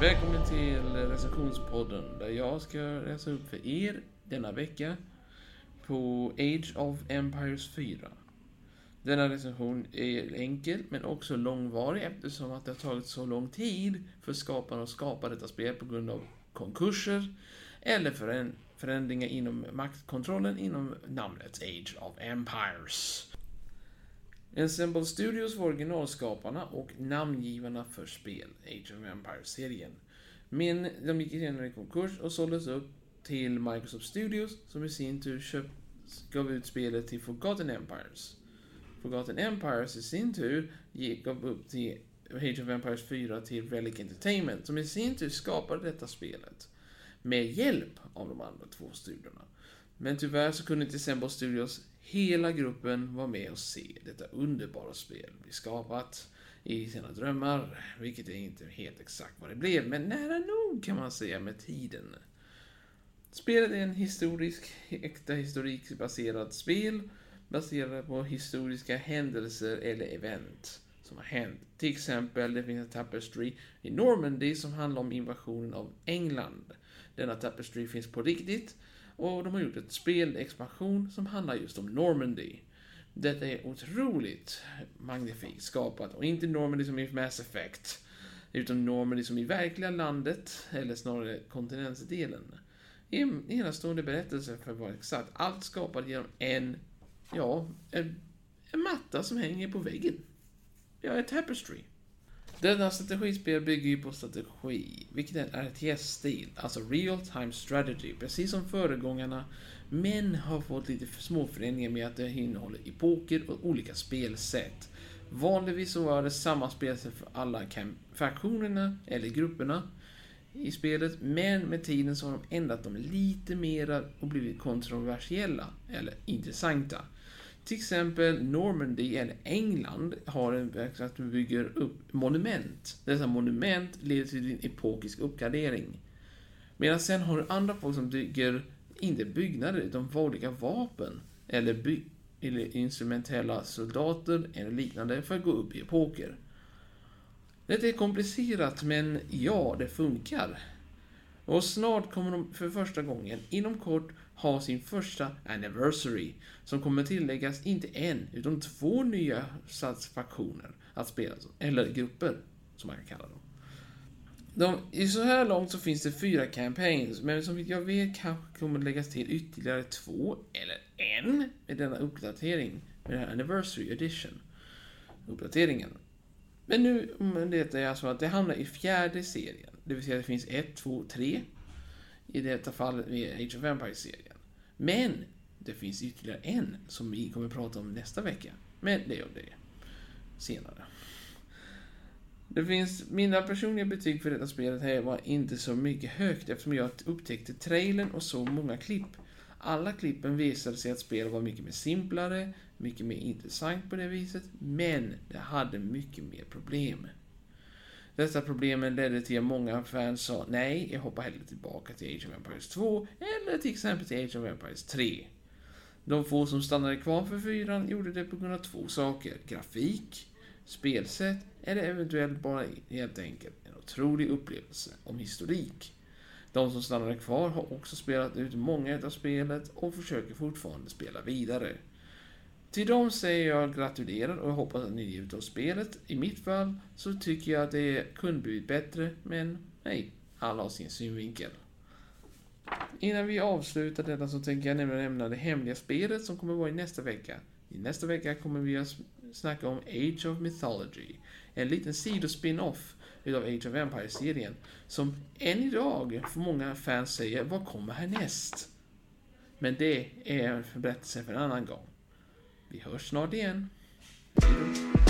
Välkommen till recensionspodden där jag ska läsa upp för er denna vecka på Age of Empires 4. Denna recension är enkel men också långvarig eftersom att det har tagit så lång tid för skaparna att skapa detta spel på grund av konkurser eller förändringar inom maktkontrollen inom namnet Age of Empires. Ensemble Studios var originalskaparna och namngivarna för spel, Age of Empires-serien. Men de gick senare i konkurs och såldes upp till Microsoft Studios som i sin tur köpt, gav ut spelet till Forgotten Empires. Forgotten Empires i sin tur gav upp till Age of Empires 4 till Relic Entertainment som i sin tur skapade detta spelet. Med hjälp av de andra två studiorna. Men tyvärr så kunde inte Ensemble Studios hela gruppen var med och se detta underbara spel bli skapat i sina drömmar, vilket är inte helt exakt vad det blev, men nära nog kan man säga med tiden. Spelet är en historisk, äkta historikbaserad spel, baserad på historiska händelser eller event som har hänt. Till exempel, det finns en tapestry i Normandy som handlar om invasionen av England. Denna tapestry finns på riktigt och de har gjort ett spelexpansion som handlar just om Normandy. Detta är otroligt magnifikt skapat och inte Normandy som i Mass Effect. Utan Normandy som i verkliga landet, eller snarare kontinentsdelen. En enastående berättelse för att vara exakt. Allt skapat genom en, ja, en, en matta som hänger på väggen. Ja, ett tapestry. Denna strategispel bygger ju på strategi, vilket är RTS-stil, alltså Real Time Strategy, precis som föregångarna, men har fått lite små förändringar med att det innehåller epoker och olika spelsätt. Vanligtvis så var det samma spelsätt för alla fraktionerna, eller grupperna i spelet, men med tiden så har de ändrat dem lite mera och blivit kontroversiella, eller intressanta. Till exempel Normandy, eller England, har en verksamhet som bygger upp monument. Dessa monument leder till en epokisk uppgradering. Medan sen har du andra folk som bygger, inte byggnader, utan olika vapen. Eller, by eller instrumentella soldater eller liknande för att gå upp i epoker. Det är komplicerat, men ja, det funkar. Och snart kommer de för första gången, inom kort, ha sin första anniversary, som kommer tilläggas inte en, utan två nya satsfaktioner att spela, eller grupper, som man kan kalla dem. De, I så här långt så finns det fyra campaigns, men som jag vet kanske kommer läggas till ytterligare två, eller en, med denna uppdatering, med den här Anniversary Edition. Uppdateringen. Men nu, men det är alltså att det hamnar i fjärde serien. Det vill säga det finns ett, två, tre. I detta fall i Age of Empires-serien. Men det finns ytterligare en som vi kommer att prata om nästa vecka. Men det gör det senare. Det finns, mina personliga betyg för detta spelet här var inte så mycket högt eftersom jag upptäckte trailern och så många klipp. Alla klippen visade sig att spelet var mycket mer simplare, mycket mer intressant på det viset, men det hade mycket mer problem. Dessa problemen ledde till att många fans sa nej, jag hoppar hellre tillbaka till Age of Empires 2 eller till exempel till Age of Empires 3. De få som stannade kvar för 4 gjorde det på grund av två saker. Grafik, spelsätt eller eventuellt bara helt enkelt en otrolig upplevelse om historik. De som stannade kvar har också spelat ut många av spelet och försöker fortfarande spela vidare. Till dem säger jag gratulerar och jag hoppas att ni njuter av spelet. I mitt fall så tycker jag att det kunde blivit bättre, men nej, alla har sin synvinkel. Innan vi avslutar detta så tänker jag nämligen nämna det hemliga spelet som kommer vara i nästa vecka. I nästa vecka kommer vi att snacka om Age of Mythology. En liten sidospin-off utav Age of Empires-serien. Som än idag, för många fans säger, vad kommer härnäst? Men det är en berättelse för en annan gång. Vi hörs snart igen. Hejdå.